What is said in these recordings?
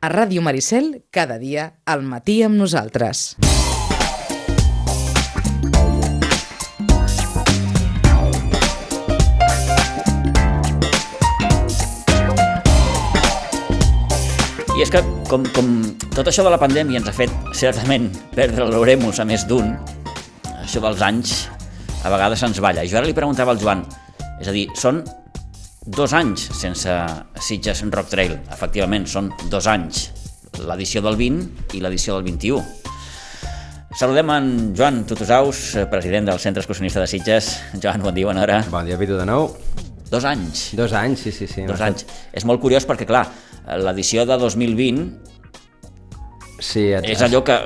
A Ràdio Maricel, cada dia, al matí amb nosaltres. I és que, com, com tot això de la pandèmia ens ha fet, certament, perdre l'oremus a més d'un, això dels anys a vegades se'ns balla. Jo ara li preguntava al Joan, és a dir, són dos anys sense Sitges Rock Trail. Efectivament, són dos anys. L'edició del 20 i l'edició del 21. Saludem en Joan Tutusaus, president del Centre Excursionista de Sitges. Joan, bon dia, bona hora. Bon dia, Pitu, de nou. Dos anys. Dos anys, sí, sí, sí. Dos anys. És molt curiós perquè, clar, l'edició de 2020 Sí, et, és allò que...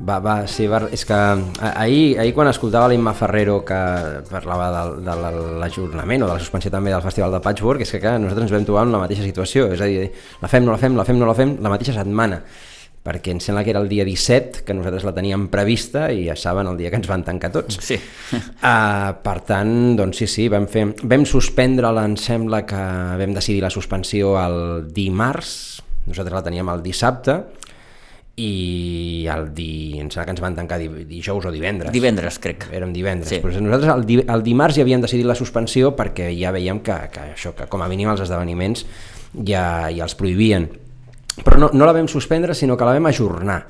Va, va, sí, va, és que ahir, ahir quan escoltava l'Imma Ferrero que parlava de, de l'ajornament o de la suspensió també del Festival de Patchwork, és que clar, nosaltres ens vam trobar en la mateixa situació, és a dir, la fem, no la fem, la fem, no la fem, la mateixa setmana perquè em sembla que era el dia 17 que nosaltres la teníem prevista i ja saben el dia que ens van tancar tots. Sí. Uh, per tant, doncs sí, sí, vam, fer, vam suspendre-la, em sembla que vam decidir la suspensió el dimarts, nosaltres la teníem el dissabte, i el di... em sembla que ens van tancar di... dijous o divendres. Divendres, crec. Érem divendres. Sí. Però nosaltres el, di... el dimarts ja havíem decidit la suspensió perquè ja veiem que, que això, que com a mínim els esdeveniments ja, ja els prohibien. Però no, no la vam suspendre, sinó que la vam ajornar.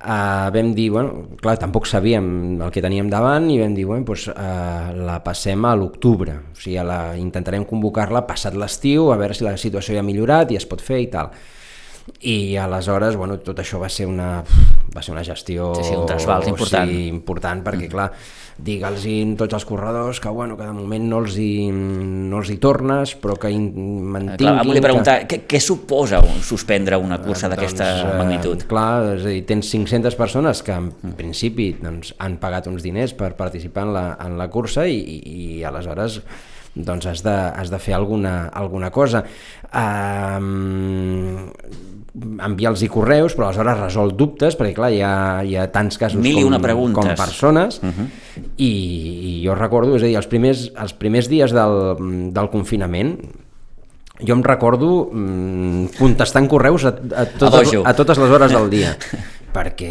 Uh, vam dir, bueno, clar, tampoc sabíem el que teníem davant i vam dir, bueno, doncs, uh, la passem a l'octubre, o sigui, la, intentarem convocar-la passat l'estiu, a veure si la situació ja ha millorat i es pot fer i tal i aleshores bueno, tot això va ser una, va ser una gestió sí, sí, un trasbals important, sí, important perquè mm. clar, digue'ls tots els corredors que, bueno, que de moment no els hi, no els hi tornes però que mantinguin clar, volia preguntar, que... què, què suposa un, suspendre una cursa eh, d'aquesta doncs, magnitud? Eh, clar, és a dir, tens 500 persones que en mm. principi doncs, han pagat uns diners per participar en la, en la cursa i, i, i aleshores doncs has de, has de fer alguna, alguna cosa. Um, enviar-los correus, però aleshores resol dubtes, perquè clar, hi ha, hi ha tants casos Mil com, com persones, uh Mhm. -huh. i, i jo recordo, és a dir, els primers, els primers dies del, del confinament, jo em recordo mm, contestant correus a, a, totes, a, a totes les hores del dia perquè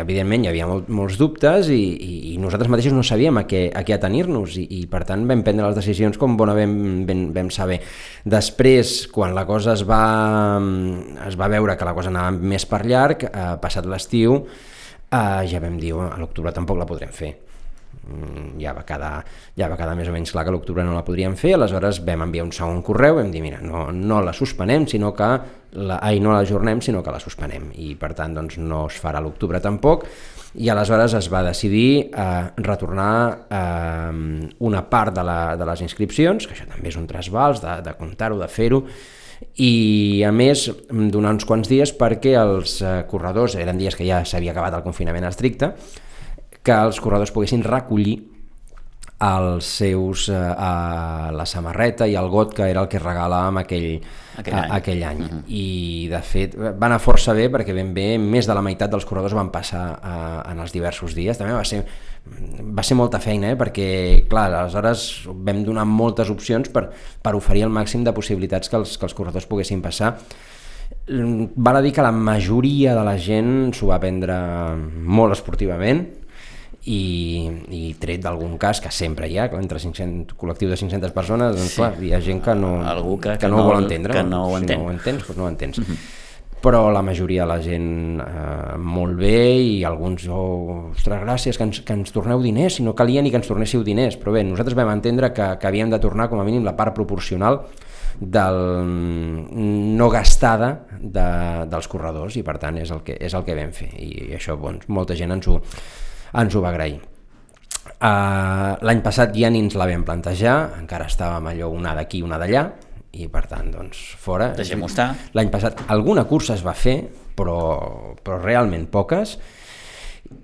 evidentment hi havia molt, molts dubtes i, i, i nosaltres mateixos no sabíem a què, a què atenir-nos i, i per tant vam prendre les decisions com bona vam, vam, vam saber. Després, quan la cosa es va, es va veure que la cosa anava més per llarg, eh, passat l'estiu, eh, ja vam dir, a l'octubre tampoc la podrem fer ja va, quedar, ja va quedar més o menys clar que l'octubre no la podríem fer, aleshores vam enviar un segon correu, vam dir, mira, no, no la suspenem, sinó que la, ai, no la ajornem, sinó que la suspenem, i per tant doncs, no es farà l'octubre tampoc, i aleshores es va decidir eh, retornar eh, una part de, la, de les inscripcions, que això també és un trasbals, de, de comptar-ho, de fer-ho, i a més donar uns quants dies perquè els eh, corredors, eren dies que ja s'havia acabat el confinament estricte, que els corredors poguessin recollir els seus, eh, a la samarreta i el got que era el que regalàvem aquell, aquell any, a, aquell any. Uh -huh. i de fet va anar força bé perquè ben bé més de la meitat dels corredors van passar a, en els diversos dies també va ser, va ser molta feina eh? perquè clar, aleshores vam donar moltes opcions per, per oferir el màxim de possibilitats que els, que els corredors poguessin passar val a dir que la majoria de la gent s'ho va prendre molt esportivament i, i tret d'algun cas que sempre hi ha, entre 500, col·lectiu de 500 persones, doncs sí. clar, hi ha gent que no, Algú que, que, que no, ho vol entendre. Que no ho si entén. no ho entens, doncs no ho entens. Uh -huh. Però la majoria de la gent eh, molt bé i alguns, oh, ostres, gràcies, que ens, que ens torneu diners, si no calia ni que ens tornéssiu diners. Però bé, nosaltres vam entendre que, que havíem de tornar com a mínim la part proporcional del no gastada de, dels corredors i per tant és el que, és el que vam fer i això doncs, molta gent ens ho, ens ho va agrair. Uh, L'any passat ja ni ens la vam plantejar, encara estàvem allò una d'aquí, una d'allà, i per tant, doncs, fora. Deixem-ho estar. L'any passat alguna cursa es va fer, però, però realment poques,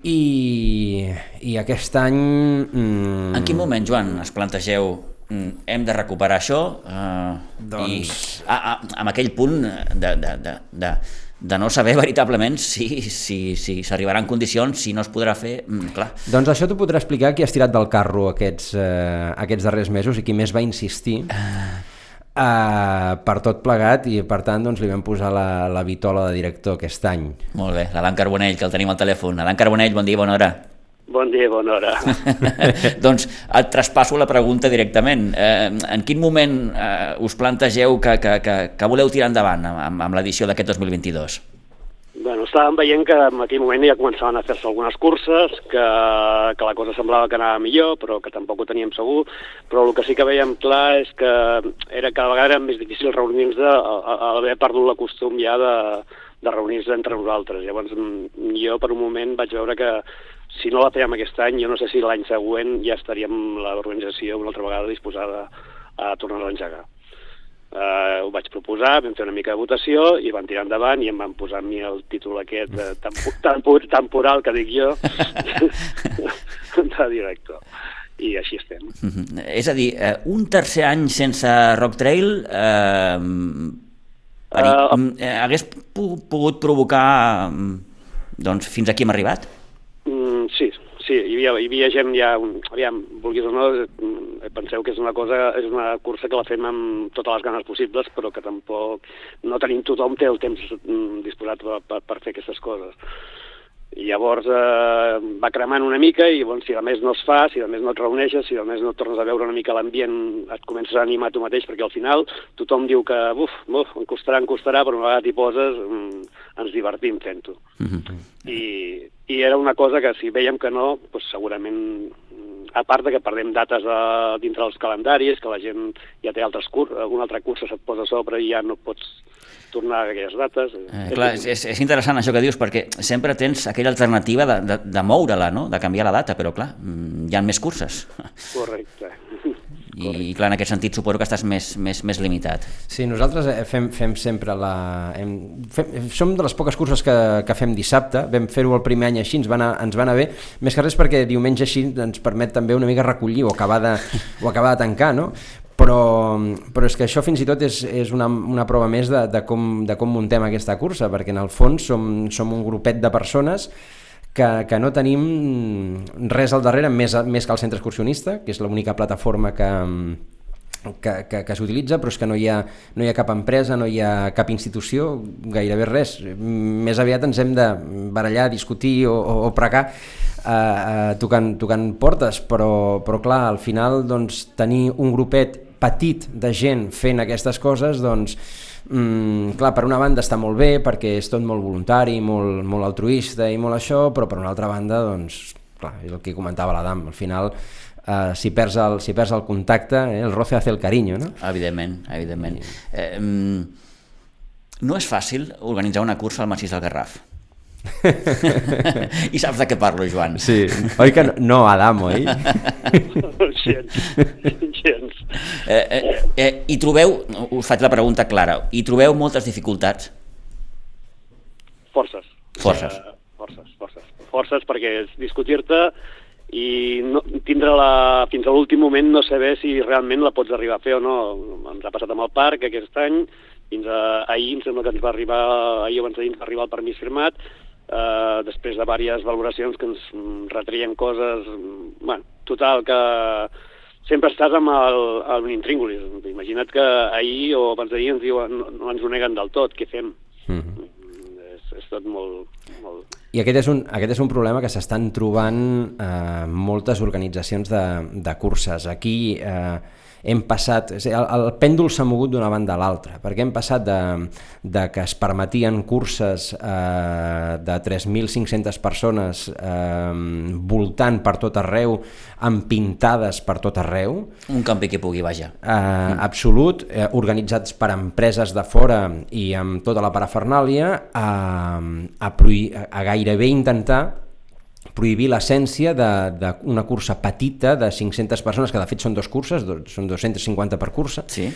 i, i aquest any... Mm, En quin moment, Joan, es plantegeu mm, hem de recuperar això eh, Doncs- i a, a, amb aquell punt de, de, de, de, de no saber veritablement si si, si s'arribarà en condicions, si no es podrà fer, mm, clar. Doncs això t'ho podrà explicar qui ha estirat del carro aquests, eh, aquests darrers mesos i qui més va insistir. Uh, per tot plegat i per tant doncs, li vam posar la, la vitola de director aquest any. Molt bé, l'Adam Carbonell, que el tenim al telèfon. Adán Carbonell, bon dia, bona hora. Bon dia, bona hora. doncs et traspasso la pregunta directament. Eh, en quin moment eh, us plantegeu que, que, que, que voleu tirar endavant amb, amb l'edició d'aquest 2022? Bueno, estàvem veient que en aquell moment ja començaven a fer-se algunes curses, que, que la cosa semblava que anava millor, però que tampoc ho teníem segur, però el que sí que veiem clar és que era cada vegada era més difícil reunir-nos, haver perdut la costum ja de, de reunir-nos entre nosaltres. Llavors jo per un moment vaig veure que si no la fèiem aquest any, jo no sé si l'any següent ja estaríem l'organització una altra vegada disposada a tornar a engegar eh, ho vaig proposar, vam fer una mica de votació i van tirar endavant i em van posar a mi el títol aquest de tempo, temporal que dic jo de director i així estem. Mm -hmm. És a dir, eh, un tercer any sense Rock Trail eh, uh, eh, hagués pogut provocar doncs, fins aquí hem arribat? Havia, hi havia gent ja, aviam, vulguis o no, mm, penseu que és una cosa, és una cursa que la fem amb totes les ganes possibles, però que tampoc no tenim tothom té el temps mm, disposat per, per, per fer aquestes coses. I llavors eh, va cremant una mica i bon, si a més no es fa, si a més no et reuneixes, si a més no tornes a veure una mica l'ambient, et comences a animar tu mateix, perquè al final tothom diu que buf, buf, em costarà, em costarà, però una vegada t'hi poses mm, ens divertim fent-ho. Mm -hmm. I, I era una cosa que si veiem que no, doncs segurament a part de que perdem dates a, dintre dels calendaris, que la gent ja té altres curs, alguna altra cursa se't posa a sobre i ja no pots tornar a aquelles dates. Eh, clar, és, és interessant això que dius, perquè sempre tens aquella alternativa de, de, de moure-la, no? de canviar la data, però clar, mm, hi ha més curses. Correcte. I, i clar, en aquest sentit suposo que estàs més, més, més limitat. Sí, nosaltres eh, fem, fem sempre la... Hem, fem, som de les poques curses que, que fem dissabte, vam fer-ho el primer any així, ens va, anar, ens va anar bé, més que res perquè diumenge així ens permet també una mica recollir o acabar de, o acabar de tancar, no? Però, però és que això fins i tot és, és una, una prova més de, de, com, de com muntem aquesta cursa, perquè en el fons som, som un grupet de persones que, que no tenim res al darrere més, més que el centre excursionista, que és l'única plataforma que, que, que, que s'utilitza, però és que no hi, ha, no hi ha cap empresa, no hi ha cap institució, gairebé res. Més aviat ens hem de barallar, discutir o, o, o pregar eh, eh, tocant, tocant portes, però, però clar, al final doncs, tenir un grupet petit de gent fent aquestes coses, doncs, mm, clar, per una banda està molt bé perquè és tot molt voluntari, molt, molt altruista i molt això, però per una altra banda, doncs, clar, és el que comentava l'Adam, al final eh, si, perds el, si perds el contacte, eh, el roce hace el cariño, no? Evidentment, evidentment. Eh, no és fàcil organitzar una cursa al Massís del Garraf. I saps de què parlo, Joan? Sí, oi que no, no Adam, oi? gens, gens. Eh, eh, eh, I trobeu, us faig la pregunta clara, i trobeu moltes dificultats? Forces. Forces. Uh, forces, forces. Forces perquè és discutir-te i no, tindre la, fins a l'últim moment no saber si realment la pots arribar a fer o no. Ens ha passat amb el parc aquest any, fins a ahir em sembla que ens va arribar, ahir abans d'ahir ens va arribar el permís firmat, eh, després de diverses valoracions que ens retreien coses... Bueno, total, que sempre estàs amb el, el intríngulis. Imagina't que ahir o abans d'ahir ens diuen no, no ens ho neguen del tot, què fem? Mm -hmm. és, és tot molt, molt... I aquest és un, aquest és un problema que s'estan trobant eh, moltes organitzacions de, de curses. Aquí... Eh, hem passat, el, el pèndol s'ha mogut d'una banda a l'altra, perquè hem passat de, de que es permetien curses eh, de 3.500 persones eh, voltant per tot arreu, amb pintades per tot arreu. Un campi que pugui, vaja. Eh, mm. Absolut, eh, organitzats per empreses de fora i amb tota la parafernàlia, a, a, a, a gairebé intentar prohibir l'essència d'una cursa petita de 500 persones, que de fet són dos curses, do, són 250 per cursa, sí.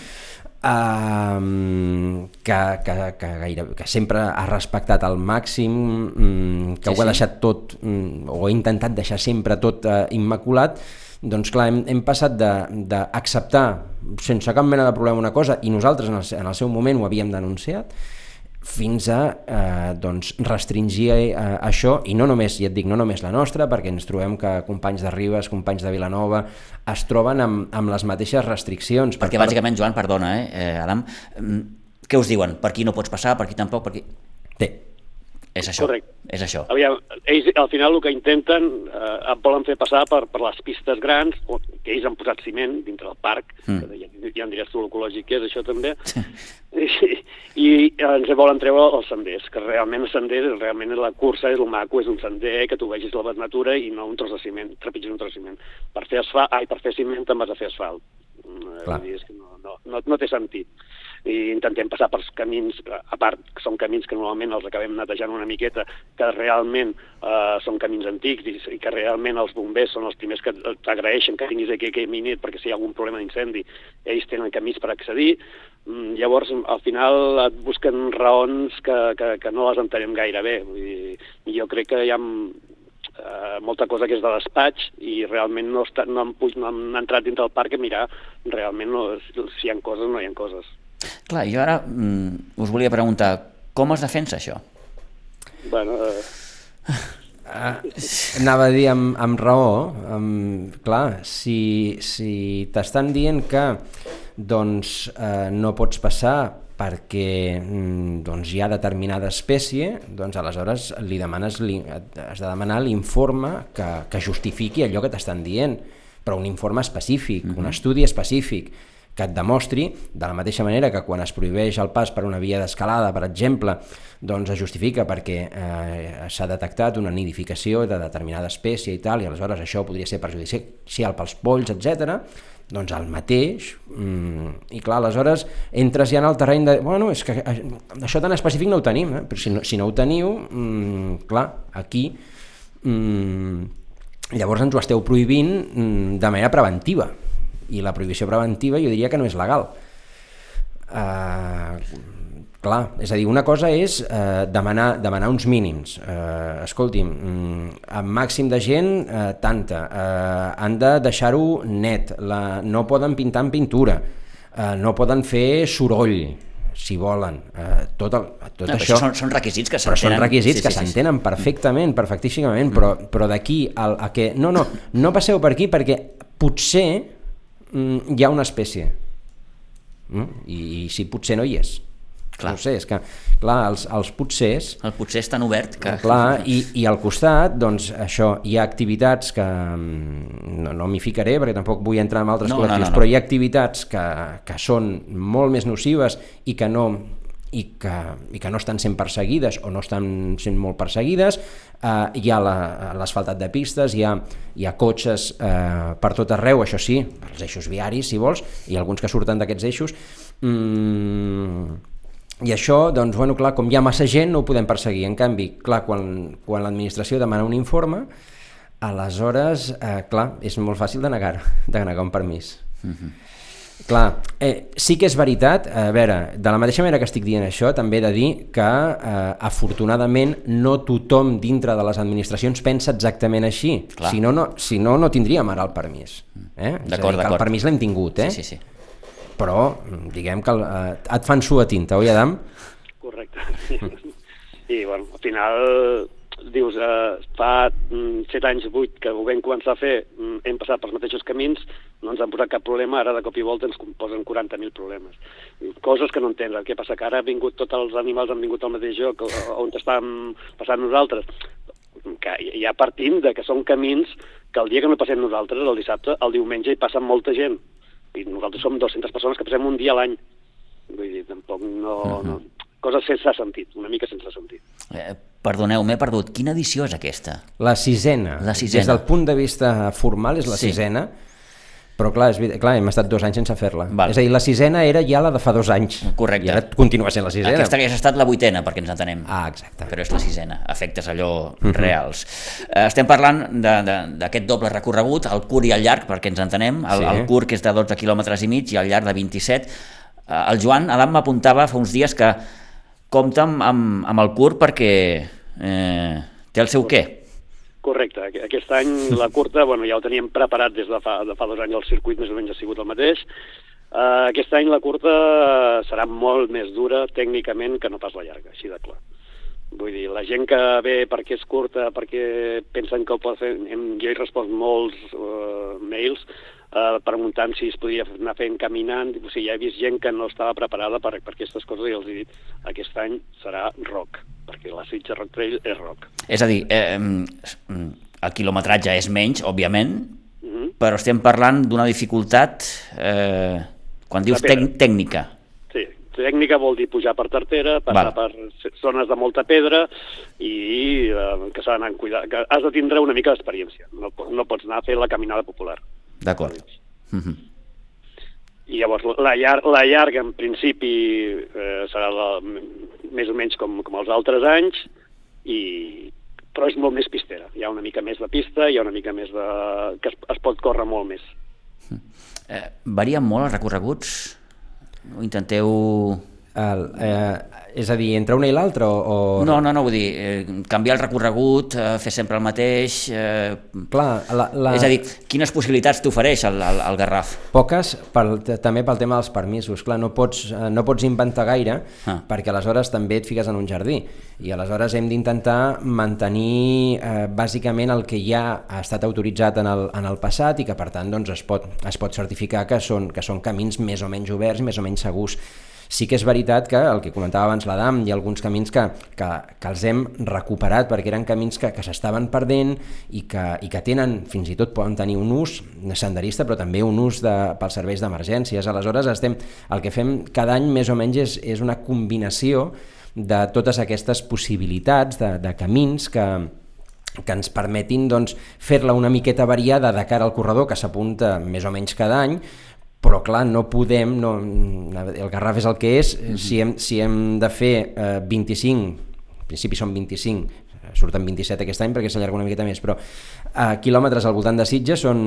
Uh, que, que, que, gaire, que sempre ha respectat al màxim, um, que sí, ho ha deixat tot, um, o ha intentat deixar sempre tot uh, immaculat, doncs clar, hem, hem passat d'acceptar sense cap mena de problema una cosa, i nosaltres en el, en el seu moment ho havíem denunciat, fins a eh, doncs, restringir eh, això, i no només, ja et dic, no només la nostra, perquè ens trobem que companys de Ribes, companys de Vilanova, es troben amb, amb les mateixes restriccions. Perquè per bàsicament, Joan, perdona, eh, eh Adam, mm, què us diuen? Per aquí no pots passar, per aquí tampoc, per aquí... Té, és això. Correcte. És això. Aviam, ells al final el que intenten, eh, et volen fer passar per, per les pistes grans, o, que ells han posat ciment dintre del parc, mm. que ja, ja en diràs tu l'ecològic que és això també, i, i ens volen treure els senders, que realment el sender, realment la cursa és el maco, és un sender que tu vegis la natura i no un tros de ciment, trepitges un tros de ciment. Per fer, asfalt, ai, per fer ciment te'n vas a fer asfalt. Mm, Clar. És que no, no, no, no té sentit i intentem passar per camins, a part que són camins que normalment els acabem netejant una miqueta, que realment eh, són camins antics i, i que realment els bombers són els primers que t'agraeixen que tinguis aquí aquest minut perquè si hi ha algun problema d'incendi ells tenen camins per accedir, mm, llavors al final et busquen raons que, que, que no les entenem gaire bé. Vull dir, jo crec que hi ha eh, molta cosa que és de despatx i realment no, està, no, han, no han entrat dintre del parc a mirar realment no, si hi ha coses o no hi ha coses. Clar, jo ara mm, us volia preguntar, com es defensa això? Bueno, eh... Uh, anava a dir amb, amb raó, amb, clar, si, si t'estan dient que doncs, uh, no pots passar perquè mm, doncs, hi ha determinada espècie, doncs aleshores li demanes, li, has de demanar l'informe que, que justifiqui allò que t'estan dient, però un informe específic, uh -huh. un mhm. estudi específic que et demostri, de la mateixa manera que quan es prohibeix el pas per una via d'escalada, per exemple, doncs es justifica perquè eh, s'ha detectat una nidificació de determinada espècie i tal, i aleshores això podria ser perjudicial pels polls, etc. doncs el mateix, mm, i clar, aleshores entres ja en el terreny de, bueno, és que eh, això tan específic no ho tenim, eh? però si no, si no ho teniu, mm, clar, aquí, mm, llavors ens ho esteu prohibint mm, de manera preventiva, i la prohibició preventiva jo diria que no és legal. Uh, clar, és a dir, una cosa és uh, demanar, demanar uns mínims. Uh, escolti'm, mm, amb màxim de gent, uh, tanta. Uh, han de deixar-ho net. La, no poden pintar amb pintura. Uh, no poden fer soroll si volen, uh, tot, el, tot no, això... Són, són requisits que s'entenen. Són requisits sí, que s'entenen sí, sí. perfectament, perfectíssimament, mm. però, però d'aquí a que... No, no, no passeu per aquí perquè potser mm, hi ha una espècie mm? I, i si potser no hi és clar. no sé, és que clar, els, els potsers el potser és tan obert que... clar, i, i al costat doncs això, hi ha activitats que mm, no, no m'hi ficaré perquè tampoc vull entrar en altres no, col·lectius, no, no, no. però hi ha activitats que, que són molt més nocives i que no i que, i que no estan sent perseguides o no estan sent molt perseguides, eh, hi ha l'asfaltat de pistes, hi ha, hi ha cotxes eh, per tot arreu, això sí, els eixos viaris, si vols, i alguns que surten d'aquests eixos, mm, i això, doncs, bueno, clar, com hi ha massa gent, no ho podem perseguir. En canvi, clar, quan, quan l'administració demana un informe, aleshores, eh, clar, és molt fàcil de negar, de negar un permís. Uh mhm. Clar, eh, sí que és veritat, a veure, de la mateixa manera que estic dient això, també he de dir que eh, afortunadament no tothom dintre de les administracions pensa exactament així, Clar. si no, no, si no, no tindríem ara el permís. Eh? D'acord, d'acord. El permís l'hem tingut, eh? Sí, sí, sí. Però diguem que eh, et fan suar tinta, oi Adam? Correcte. I bueno, al final dius, eh, fa mm, set anys, vuit, que ho vam començar a fer, mm, hem passat pels mateixos camins, no ens han posat cap problema, ara de cop i volta ens posen 40.000 problemes. Coses que no entens, el que passa que ara han vingut tots els animals, han vingut al mateix lloc on estàvem passant nosaltres, que ja partim de que són camins que el dia que no passem nosaltres, el dissabte, el diumenge hi passa molta gent. I nosaltres som 200 persones que passem un dia a l'any. Vull dir, tampoc no... Uh -huh. no coses sense sentit, una mica sense sentit. Eh, perdoneu, m'he perdut. Quina edició és aquesta? La sisena. La sisena. Des del punt de vista formal és la sí. sisena, però clar, és, clar hem estat dos anys sense fer-la. És a dir, la sisena era ja la de fa dos anys. Correcte. I ara continua sent la sisena. Aquesta hagués estat la vuitena, perquè ens entenem. Ah, exacte. Però és la sisena, efectes allò uh mhm. -huh. reals. Eh, estem parlant d'aquest doble recorregut, el curt i el llarg, perquè ens entenem. El, sí. el curt, que és de 12 quilòmetres i mig, i el llarg de 27. Eh, el Joan Adam m'apuntava fa uns dies que compta amb, amb, amb el curt perquè eh, té el seu què. Correcte. Aquest any la curta, bueno, ja ho teníem preparat des de fa, de fa dos anys, el circuit més o menys ha sigut el mateix. Uh, aquest any la curta serà molt més dura tècnicament que no pas la llarga, així de clar. Vull dir, la gent que ve perquè és curta, perquè pensen que ho pot fer... Hem, jo he respost molts uh, mails uh, preguntant si es podia anar fent caminant. O sigui, ja he vist gent que no estava preparada per, per aquestes coses i els he dit aquest any serà rock, perquè la Sitges Rock Trail és rock. És a dir, eh, el quilometratge és menys, òbviament, mm -hmm. però estem parlant d'una dificultat, eh, quan dius tec tècnica. Sí, tècnica vol dir pujar per tartera, passar Val. per zones de molta pedra i eh, que s'ha d'anar cuidar, que has de tindre una mica d'experiència, no, no pots anar a fer la caminada popular. D'acord. Mm -hmm. I llavors la, llar la llarga en principi eh, serà la, més o menys com, com els altres anys i, però és molt més pistera. Hi ha una mica més de pista, hi ha una mica més de... que es, es pot córrer molt més. Eh, varien molt els recorreguts? Intenteu el, eh, és a dir, entre una i l'altra? O, o... No, no, no, vull dir, eh, canviar el recorregut, eh, fer sempre el mateix... Eh, Clar, la, la... És a dir, quines possibilitats t'ofereix el, el, el Garraf? Poques, pel, també pel tema dels permisos. Clar, no pots, eh, no pots inventar gaire, ah. perquè aleshores també et fiques en un jardí. I aleshores hem d'intentar mantenir eh, bàsicament el que ja ha estat autoritzat en el, en el passat i que per tant doncs, es, pot, es pot certificar que són, que són camins més o menys oberts, més o menys segurs. Sí que és veritat que el que comentava abans l'Adam, hi ha alguns camins que, que, que els hem recuperat perquè eren camins que, que s'estaven perdent i que, i que tenen, fins i tot poden tenir un ús senderista, però també un ús de, pels serveis d'emergències. Aleshores, estem, el que fem cada any més o menys és, és una combinació de totes aquestes possibilitats de, de camins que, que ens permetin doncs, fer-la una miqueta variada de cara al corredor que s'apunta més o menys cada any, però clar, no podem, no, el Garraf és el que és, mm -hmm. si, hem, si hem de fer eh, 25, en principi són 25, surten 27 aquest any perquè s'allarga una miqueta més, però eh, quilòmetres al voltant de Sitges són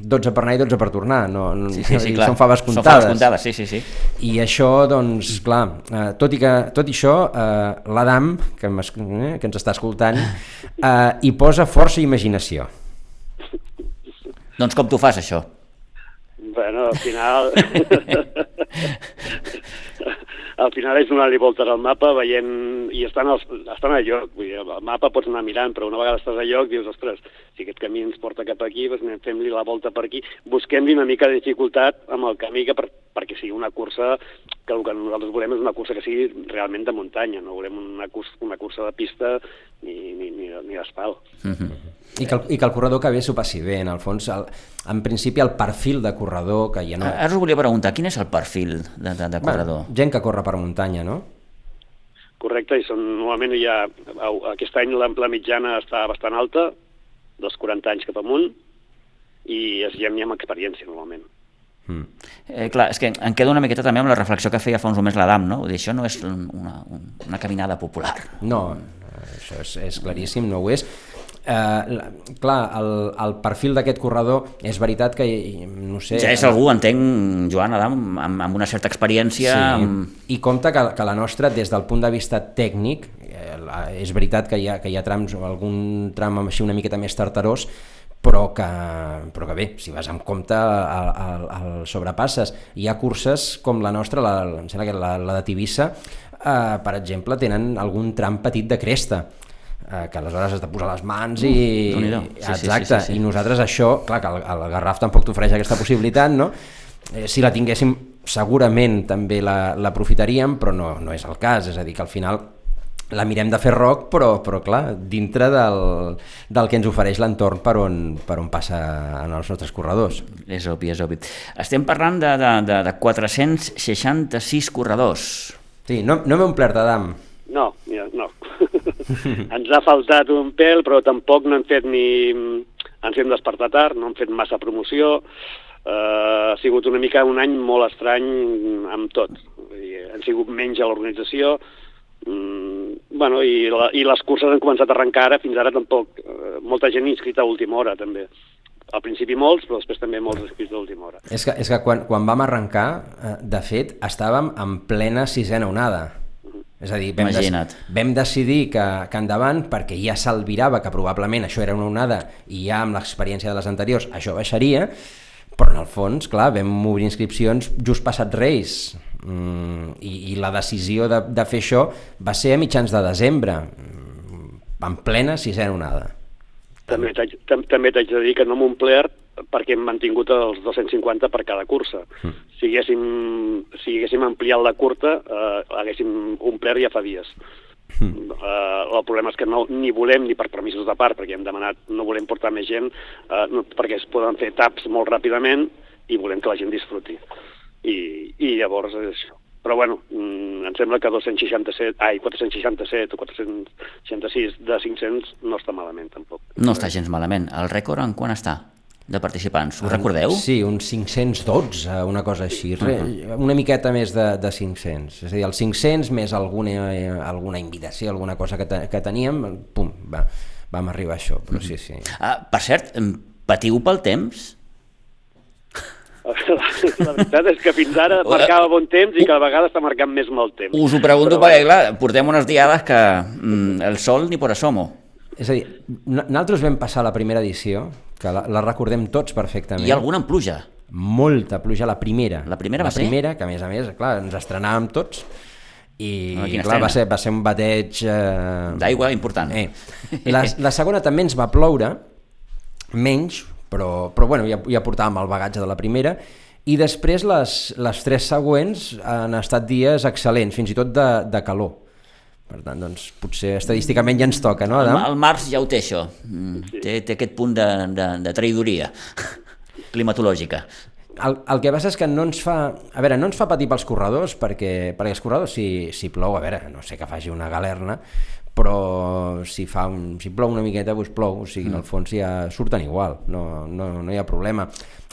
12 per anar i 12 per tornar, no, no sí, sí, sí, clar. són faves comptades. Són faves comptades, sí, sí, sí. I això, doncs, clar, eh, tot i que tot i això, eh, l'Adam, que, eh, que ens està escoltant, eh, hi posa força imaginació. Doncs com tu fas, això? Bueno, al final... al final és donar-li voltes al mapa, veient... i estan, als, estan a lloc. Vull dir, el mapa pots anar mirant, però una vegada estàs a lloc dius, ostres, si aquest camí ens porta cap aquí, doncs fem-li la volta per aquí. Busquem-li una mica de dificultat amb el camí que per, perquè sigui una cursa que el que nosaltres volem és una cursa que sigui realment de muntanya, no volem una, cursa, una cursa de pista ni, ni, ni, ni d'asfalt. Mm -hmm. I que, el, I que el corredor que ve s'ho passi bé, en el fons, el, en principi el perfil de corredor que ja no... Ara us volia preguntar, quin és el perfil de, de, de corredor? Bueno, gent que corre per muntanya, no? Correcte, i són, normalment ha, aquest any la, la mitjana està bastant alta, dels 40 anys cap amunt, i és gent ja amb experiència, normalment. Mm. Eh, clar, és que em quedo una miqueta també amb la reflexió que feia fa uns moments l'Adam, no? Vull dir, això no és una, una caminada popular. No, això és, és claríssim, no ho és eh, clar, el, el perfil d'aquest corredor és veritat que, no sé... Ja és algú, entenc, Joan Adam, amb, amb una certa experiència... Sí, amb... i compta que, que la nostra, des del punt de vista tècnic, eh, és veritat que hi ha, que hi ha trams, o algun tram així una miqueta més tartarós, però que, però que bé, si vas amb compte el, el, el sobrepasses. Hi ha curses com la nostra, la, em sembla que la, la de Tivissa, eh, per exemple, tenen algun tram petit de cresta eh, que aleshores has de posar les mans i... Uh, sí, Exacte, sí, sí, sí, sí. i nosaltres això, clar que el, el Garraf tampoc t'ofereix aquesta possibilitat, no? Eh, si la tinguéssim segurament també l'aprofitaríem, però no, no és el cas, és a dir, que al final la mirem de fer rock, però, però clar, dintre del, del que ens ofereix l'entorn per, on, per on passa en els nostres corredors. És obvi, és obvi. Estem parlant de, de, de, de 466 corredors. Sí, no, no m'he omplert, Adam. No, no. Ens ha faltat un pèl, però tampoc no hem fet ni... Ens hem despertat tard, no hem fet massa promoció. Uh, ha sigut una mica un any molt estrany amb tot. Han sigut menys a l'organització, mm, bueno, i, la, i les curses han començat a arrencar ara, fins ara tampoc. Uh, molta gent inscrita a última hora, també. Al principi molts, però després també molts inscrits a última hora. És que, és que quan, quan vam arrencar, eh, de fet, estàvem en plena sisena onada és a dir, vam, Imagina't. Des, vam decidir que, que endavant, perquè ja s'albirava que probablement això era una onada i ja amb l'experiència de les anteriors això baixaria, però en el fons, clar, vam obrir inscripcions just passat Reis mm, i, i la decisió de, de fer això va ser a mitjans de desembre, mm, en plena sisena onada. També t'haig també de dir que no m'ho omplert perquè hem mantingut els 250 per cada cursa. Mm. Si, haguéssim, si haguéssim ampliat la curta, eh, haguéssim omplert ja fa dies. Mm. Uh, el problema és que no ni volem ni per permisos de part, perquè hem demanat, no volem portar més gent, uh, no, perquè es poden fer taps molt ràpidament i volem que la gent disfruti. I, i llavors és això. Però bueno, mm, em sembla que 267, ai, 467 o 466 de 500 no està malament tampoc. No està gens malament. El rècord en quan està? de participants, ho recordeu? Sí, uns 512, una cosa així, uh -huh. una miqueta més de, de 500, és a dir, els 500 més alguna, alguna invitació, alguna cosa que, te, que teníem, pum, va, vam arribar a això, però uh -huh. sí, sí. Ah, per cert, patiu pel temps? La veritat és que fins ara marcava bon temps i cada vegada està marcant més mal temps. Us ho pregunto Però, perquè, clar, portem unes diades que mm, el sol ni por asomo. És a dir, nosaltres vam passar la primera edició, que la, la recordem tots perfectament. Hi ha alguna en pluja? Molta pluja, la primera. La primera va la primera, que a més a més, clar, ens estrenàvem tots, i no, clar, va ser, va ser un bateig... Eh... D'aigua important. Eh. La, la segona també ens va ploure, menys, però, però bueno, ja, ja portàvem el bagatge de la primera, i després les, les tres següents han estat dies excel·lents, fins i tot de, de calor. Per tant, doncs, potser estadísticament ja ens toca, no, Adam? El, el març ja ho té, això. Mm, sí. Té, té aquest punt de, de, de traïdoria climatològica. El, el que passa és que no ens fa... A veure, no ens fa patir pels corredors, perquè, perquè els corredors, si, si plou, a veure, no sé que faci una galerna, però si, fa un, si plou una miqueta, doncs plou, o sigui, mm. en el mm. fons ja surten igual, no, no, no hi ha problema.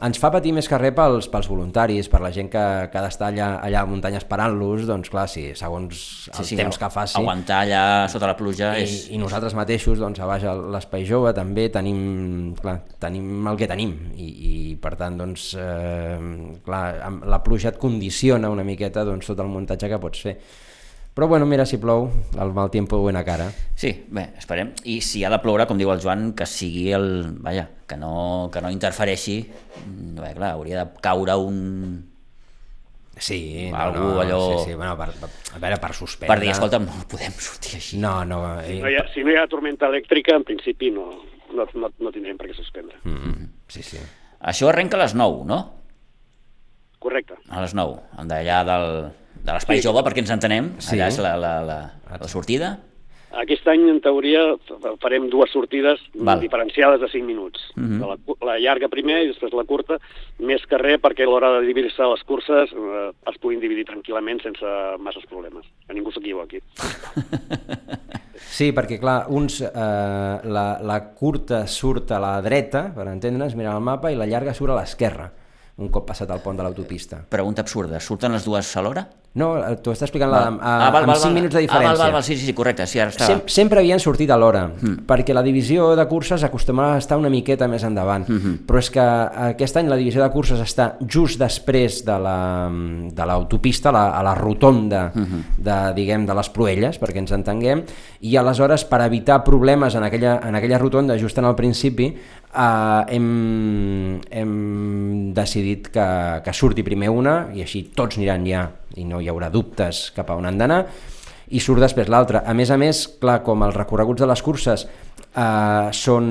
Ens fa patir més que res pels, pels voluntaris, per la gent que, que ha d'estar allà, allà a muntanya esperant-los, doncs clar, sí, segons el sí, sí, temps que faci... Aguantar allà sota la pluja i, és... I nosaltres mateixos, doncs a baix l'espai jove també tenim, clar, tenim el que tenim i, i per tant, doncs, eh, clar, la pluja et condiciona una miqueta doncs, tot el muntatge que pots fer. Però bueno, mira, si plou, el mal tiempo buena cara. Sí, bé, esperem. I si ha de ploure, com diu el Joan, que sigui el... Vaja, que no, que no interfereixi. Mm, bé, clar, hauria de caure un... Sí, algú no, allò... Sí, sí, bueno, per, per, a veure, per suspendre... Per dir, escolta, no podem sortir així. No, no... Eh... Si, no hi ha, si no hi ha tormenta elèctrica, en principi no, no, no, no tindrem per què suspendre. Mm -hmm. Sí, sí. Això arrenca a les 9, no? Correcte. A les 9, d'allà del, de l'espai sí. jove, perquè ens entenem, sí. allà és la, la, la, la sortida. Aquest any, en teoria, farem dues sortides Val. diferenciades de 5 minuts. Uh mhm. -huh. la, la llarga primer i després la curta, més que res perquè a l'hora de dividir-se les curses eh, es puguin dividir tranquil·lament sense masses problemes. Que ningú s'equivoqui. Sí, perquè clar, uns, eh, la, la curta surt a la dreta, per entendre's, mira el mapa, i la llarga surt a l'esquerra un cop passat el pont de l'autopista. Pregunta absurda, surten les dues alhora? No, t'ho està explicant la, a, ah, val, amb 5 val, minuts de diferència. Ah, val, val, val, sí, sí, correcte, sí, ara està... Sem sempre havien sortit a l'hora, mm. perquè la divisió de curses acostumava a estar una miqueta més endavant, mm -hmm. però és que aquest any la divisió de curses està just després de l'autopista, la, de la, a la rotonda mm -hmm. de, diguem, de les Proelles, perquè ens entenguem, i aleshores per evitar problemes en aquella, en aquella rotonda, just en el principi, eh, hem, hem decidit que, que surti primer una i així tots aniran ja i no hi haurà dubtes cap a on han d'anar i surt després l'altra. A més a més, clar, com els recorreguts de les curses eh, són,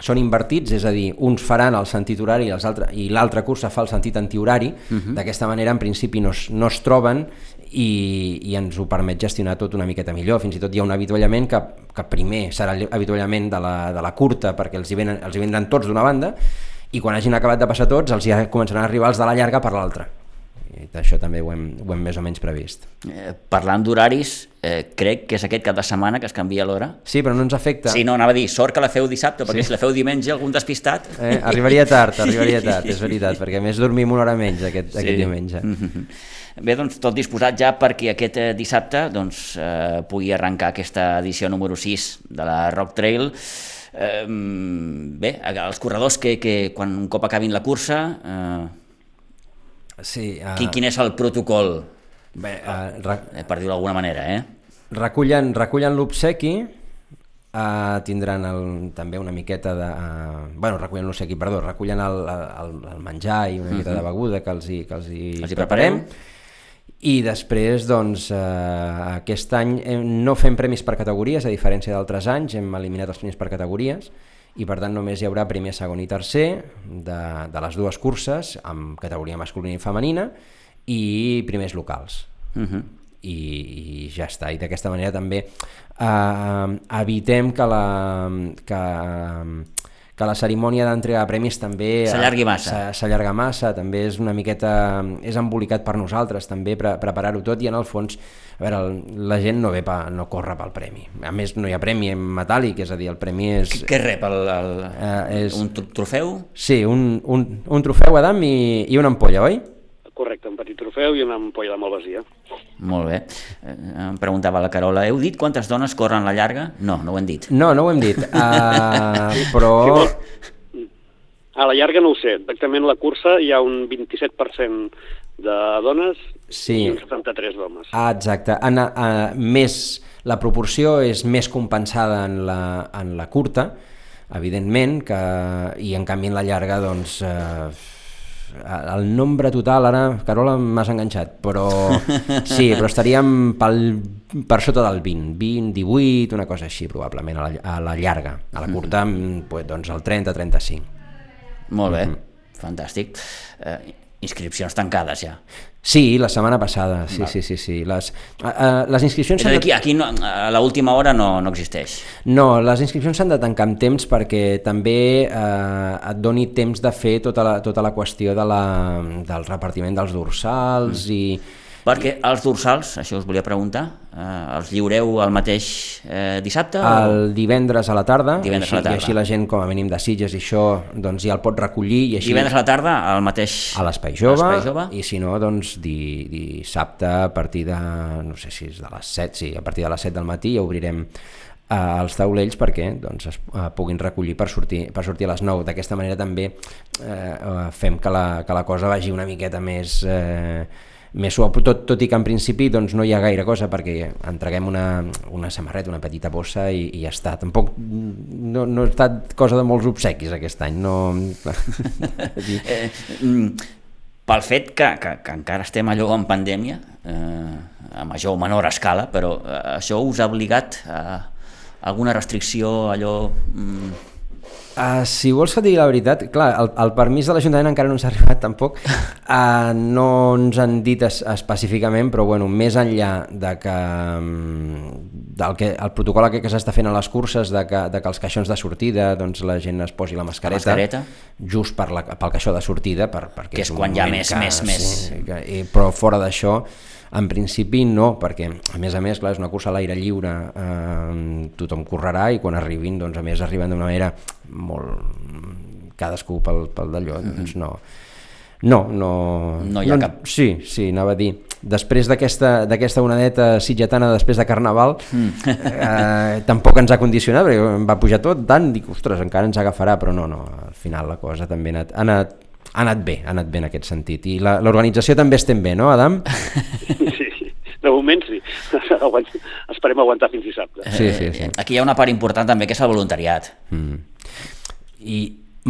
són invertits, és a dir, uns faran el sentit horari els altre, i l'altra cursa fa el sentit antihorari, uh mhm. -huh. d'aquesta manera en principi no es, no es troben i, i ens ho permet gestionar tot una miqueta millor. Fins i tot hi ha un avituallament que, que primer serà l'avituallament de, la, de la curta perquè els hi, venen, els hi venen tots d'una banda i quan hagin acabat de passar tots els hi començaran a arribar els de la llarga per l'altra i això també ho hem, ho hem més o menys previst. Eh, parlant d'horaris, eh, crec que és aquest cap de setmana que es canvia l'hora. Sí, però no ens afecta. Sí, no, anava a dir, sort que la feu dissabte, perquè sí. si la feu diumenge algun despistat... Eh, arribaria tard, arribaria tard, és veritat, perquè més dormim una hora menys aquest, sí. aquest diumenge. Mm -hmm. Bé, doncs tot disposat ja perquè aquest eh, dissabte doncs, eh, pugui arrencar aquesta edició número 6 de la Rock Trail. Eh, bé, els corredors que, que quan un cop acabin la cursa... Eh, Sí, uh... quin, quin és el protocol? Bé, uh, re... per dir-ho d'alguna manera, eh? Recullen, recullen l'obsequi, uh, tindran el, també una miqueta de... Uh, bueno, recullen, no sé qui, perdó, recullen el, el, el menjar i una miqueta uh -huh. de beguda que els hi, que els hi, els hi preparem. I després, doncs, eh, aquest any no fem premis per categories, a diferència d'altres anys, hem eliminat els premis per categories, i per tant només hi haurà primer, segon i tercer de, de les dues curses, amb categoria masculina i femenina, i primers locals. Uh -huh i, i ja està. I d'aquesta manera també eh, evitem que la, que, que la cerimònia d'entrega de premis també s'allargui massa. S'allarga massa, també és una miqueta és embolicat per nosaltres també pre preparar-ho tot i en el fons a veure, la gent no ve pa, no corre pel premi. A més no hi ha premi en metàl·lic, és a dir, el premi és Què rep el, el eh, és... un trofeu? Sí, un, un, un trofeu Adam i, i una ampolla, oi? Correcte, un petit trofeu i una ampolla de malvasia. Molt bé. Eh, em preguntava la Carola, heu dit quantes dones corren la llarga? No, no ho hem dit. No, no ho hem dit, uh, però... A la llarga no ho sé, exactament la cursa hi ha un 27% de dones sí. i un 73 d'homes. Ah, exacte. En, uh, més, la proporció és més compensada en la, en la curta, evidentment, que, i en canvi en la llarga, doncs... Uh, el nombre total, ara, Carola, m'has enganxat, però sí, però estaríem pel, per sota del 20, 20, 18, una cosa així, probablement, a la, a la llarga. A la curta, mm -hmm. pues, doncs el 30, 35. Molt bé, mm -hmm. fantàstic. Eh, inscripcions tancades ja. Sí, la setmana passada, sí, sí, sí, sí. Les, uh, uh, les inscripcions... És a dir, aquí, aquí no, a l'última hora no, no existeix. No, les inscripcions s'han de tancar amb temps perquè també uh, et doni temps de fer tota la, tota la qüestió de la, del repartiment dels dorsals mm. i perquè els dorsals, això us volia preguntar, eh, els lliureu el mateix eh, dissabte? El o... divendres a la tarda, divendres així, a la tarda. i així la gent com a mínim de Sitges i això doncs ja el pot recollir. I així... Divendres a la tarda al mateix... A l'Espai Jove, Jove, i si no, doncs di, dissabte a partir de, no sé si és de les 7, sí, a partir de les 7 del matí ja obrirem eh, els taulells perquè doncs, es eh, puguin recollir per sortir, per sortir a les 9. D'aquesta manera també eh, eh, fem que la, que la cosa vagi una miqueta més... Eh, més suau, tot, tot i que en principi doncs, no hi ha gaire cosa perquè entreguem una, una samarreta, una petita bossa i, i ja està. Tampoc no, no ha estat cosa de molts obsequis aquest any. No... eh, mm, pel fet que, que, que encara estem allò en pandèmia, eh, a major o menor escala, però eh, això us ha obligat a alguna restricció, allò... Mm, Uh, si vols que et digui la veritat, clar, el, el permís de l'Ajuntament encara no ens ha arribat tampoc, uh, no ens han dit es, específicament, però bueno, més enllà de que, um, del que el protocol que, que s'està fent a les curses, de que, de que els caixons de sortida doncs la gent es posi la mascareta, la mascareta. just per la, pel caixó de sortida, per, perquè que és, és quan hi ha més, que, més, sí, més. Que, però fora d'això, en principi no, perquè a més a més clar, és una cursa a l'aire lliure, eh, tothom correrà i quan arribin, doncs a més arriben d'una manera molt... cadascú pel, pel d'allò, mm -hmm. doncs no... No, no... No hi ha no, cap... Sí, sí, anava a dir. Després d'aquesta onadeta sitgetana després de Carnaval, mm. eh, tampoc ens ha condicionat, perquè va pujar tot tant, dic, ostres, encara ens agafarà, però no, no, al final la cosa també ha anat, ha anat ha anat bé, ha anat bé en aquest sentit. I l'organització també estem bé, no, Adam? Sí, de moment sí. Esperem aguantar fins dissabte. Sí, sí, sí. Aquí hi ha una part important també, que és el voluntariat. Mm. I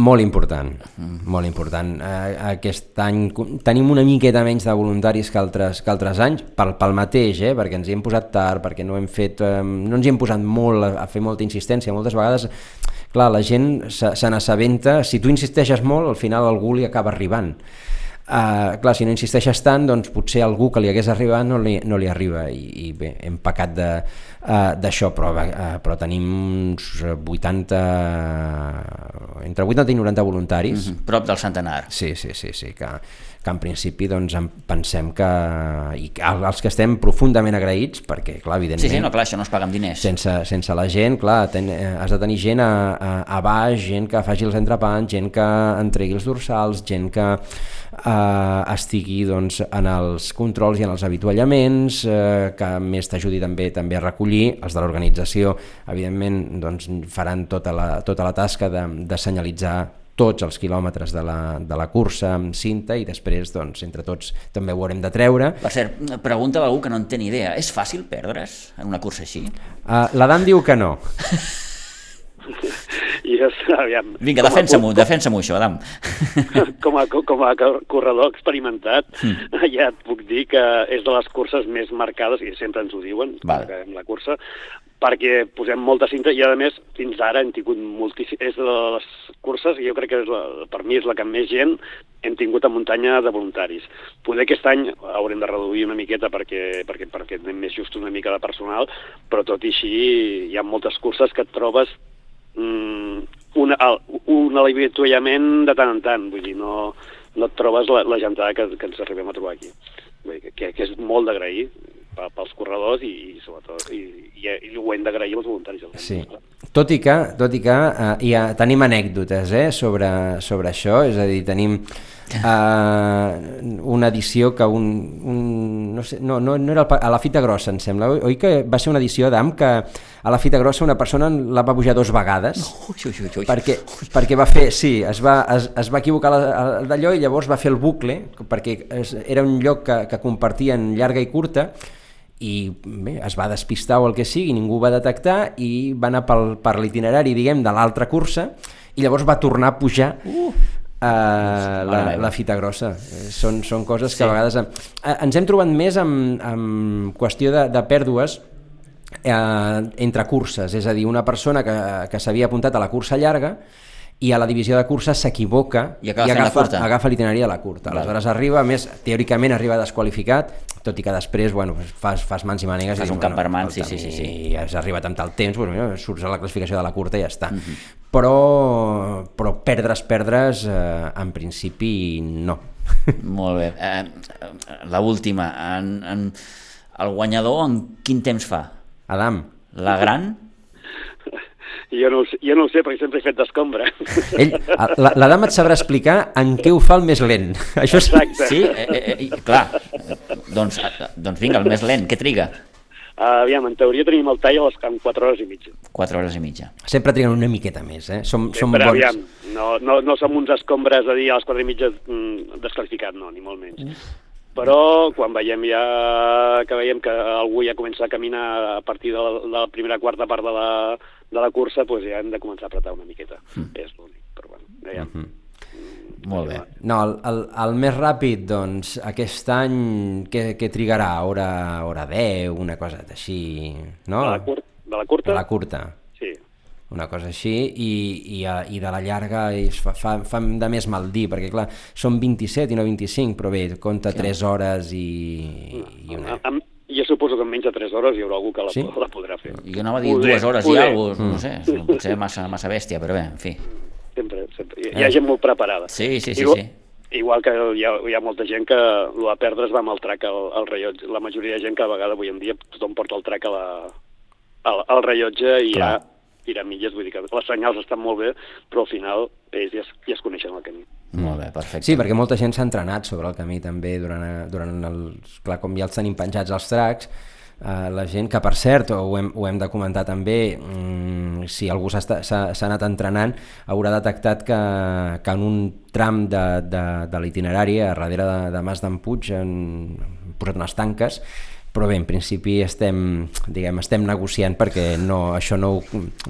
molt important, mm. molt important. Eh, aquest any tenim una miqueta menys de voluntaris que altres, que altres anys, pel, pel mateix, eh, perquè ens hi hem posat tard, perquè no hem fet, eh, no ens hi hem posat molt a, a fer molta insistència. Moltes vegades clar, la gent se, se n'assabenta, si tu insisteixes molt, al final algú li acaba arribant. Uh, clar, si no insisteixes tant, doncs potser algú que li hagués arribat no li, no li arriba i, i bé, hem pecat d'això, uh, però, uh, però tenim uns 80 entre 80 i 90 voluntaris. Mm -hmm, prop del centenar. Sí, sí, sí, sí que, que en principi doncs, pensem que, i els que estem profundament agraïts, perquè clar, evidentment... Sí, sí, no, clar, això no es paga amb diners. Sense, sense la gent, clar, ten, eh, has de tenir gent a, a, a baix, gent que faci els entrepans, gent que entregui els dorsals, gent que eh, estigui doncs, en els controls i en els avituallaments, eh, que més t'ajudi també també a recollir, els de l'organització evidentment doncs, faran tota la, tota la tasca de, de senyalitzar tots els quilòmetres de la, de la cursa amb cinta i després, doncs, entre tots també ho haurem de treure. Per cert, pregunta algú que no en té ni idea. És fàcil perdre's en una cursa així? Uh, L'Adam diu que no. dies, aviam... Vinga, defensa-m'ho, defensa-m'ho això, Adam. Com a, com a corredor experimentat, mm. ja et puc dir que és de les curses més marcades, i sempre ens ho diuen, vale. en la cursa, perquè posem molta cinta i a més fins ara hem tingut moltíssim, és de les curses, jo crec que és la, per mi és la que més gent hem tingut a muntanya de voluntaris. Poder aquest any haurem de reduir una miqueta perquè, perquè, perquè tenim més just una mica de personal, però tot i així hi ha moltes curses que et trobes mm, un, un avituallament de tant en tant, vull dir, no, no et trobes la, la gentada que, que ens arribem a trobar aquí. Vull dir, que, que és molt d'agrair, pels corredors i, i sobretot i, i, i ho hem d'agrair als voluntaris. Sí. Tot i que, tot i que uh, ja tenim anècdotes eh, sobre, sobre això, és a dir, tenim uh, una edició que un, un no, sé, no, no, no era el, a la fita grossa em sembla, oi, que va ser una edició d'AM que a la fita grossa una persona la va pujar dos vegades ui, ui, ui, ui. Perquè, perquè va fer, sí, es va, es, es va equivocar d'allò i llavors va fer el bucle perquè es, era un lloc que, que compartien llarga i curta i bé, es va despistar o el que sigui, ningú va detectar i va anar pel, per l'itinerari, diguem, de l'altra cursa i llavors va tornar a pujar uh. Uh, la, la fita grossa. Eh, són, són coses que sí. a vegades... Uh, ens hem trobat més amb, amb qüestió de, de pèrdues uh, entre curses, és a dir, una persona que, que s'havia apuntat a la cursa llarga i a la divisió de curses s'equivoca i, i agafa, agafa l'itinerari de la curta. Aleshores arriba, més teòricament arriba desqualificat, tot i que després bueno, fas, fas mans i mànigues fas i un camp per mans, sí, sí, sí, sí. i has arribat amb tal temps, bueno, mira, surts a la classificació de la curta i ja està. Uh mhm. -huh. però, però perdre's, perdre's, eh, en principi no. Molt bé. Eh, la última, en, en, el guanyador en quin temps fa? Adam. La gran? Jo no, jo no ho sé perquè sempre he fet d'escombra. La, la dama et sabrà explicar en què ho fa el més lent. Això és... Exacte. Sí, eh, eh, eh, clar. Doncs, eh, doncs vinga, el més lent, què triga? Uh, aviam, en teoria tenim el tall a les, en 4 hores i mitja. 4 hores i mitja. Sempre triguen una miqueta més, eh? Som, som bons. Aviam, no, no, no som uns escombres a dir a les 4 i mitja mm, desclassificat, no, ni molt menys. Mm. Però quan veiem ja que veiem que algú ja comença a caminar a partir de la, de la primera quarta part de la, de la cursa doncs ja hem de començar a apretar una miqueta. Mm. És l'únic, però bueno, ja... Mm -hmm. Molt bé. No, el, el, el més ràpid, doncs, aquest any, què, què trigarà? Hora, hora 10, una cosa així, no? De la, cur de la curta? De la curta. Una cosa així, i, i, i de la llarga es fa, fa, fa de més mal dir, perquè clar, són 27 i no 25, però bé, compta sí. 3 hores i, i una... Amb, jo suposo que en menys de 3 hores hi haurà algú que la, sí? la podrà fer. Jo anava a dir poder, dues hores poder. i alguna cosa, no sé, potser massa, massa bèstia, però bé, en fi. Sempre, sempre. Hi, hi ha gent molt preparada. Sí, sí, sí. Igual, sí. igual que hi ha, hi ha molta gent que el va perdre es va amb el trac al, al rellotge. La majoria de gent que a vegades avui en dia tothom porta el trac a la, al, al rellotge i Clar. ja piramilles, vull dir que les senyals estan molt bé, però al final ells ja es, ja es coneixen el camí. Molt bé, perfecte. Sí, perquè molta gent s'ha entrenat sobre el camí també durant, durant els... Clar, com ja els tenim penjats als tracs, eh, la gent que per cert, ho hem, ho hem de comentar també, mm, si algú s'ha anat entrenant haurà detectat que, que en un tram de, de, de l'itinerari a darrere de, de Mas d'en Puig han posat unes tanques però bé, en principi estem, diguem, estem negociant perquè no, això no,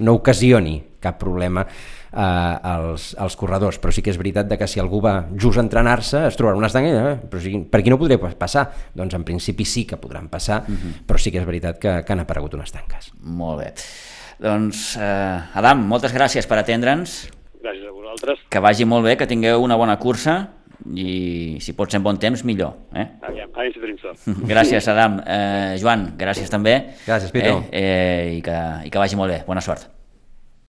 no ocasioni cap problema eh, als, als corredors, però sí que és veritat de que si algú va just a entrenar-se es trobarà una estanca, eh? però sí, per aquí no podria passar? Doncs en principi sí que podran passar, uh mhm. -huh. però sí que és veritat que, que han aparegut unes tanques. Molt bé. Doncs, eh, Adam, moltes gràcies per atendre'ns. Gràcies a vosaltres. Que vagi molt bé, que tingueu una bona cursa i si pot ser en bon temps, millor. Eh? Aviam, aviam si tenim sort. Gràcies, Adam. Eh, Joan, gràcies també. Gràcies, Pito. Eh, eh, i, que, I que vagi molt bé. Bona sort.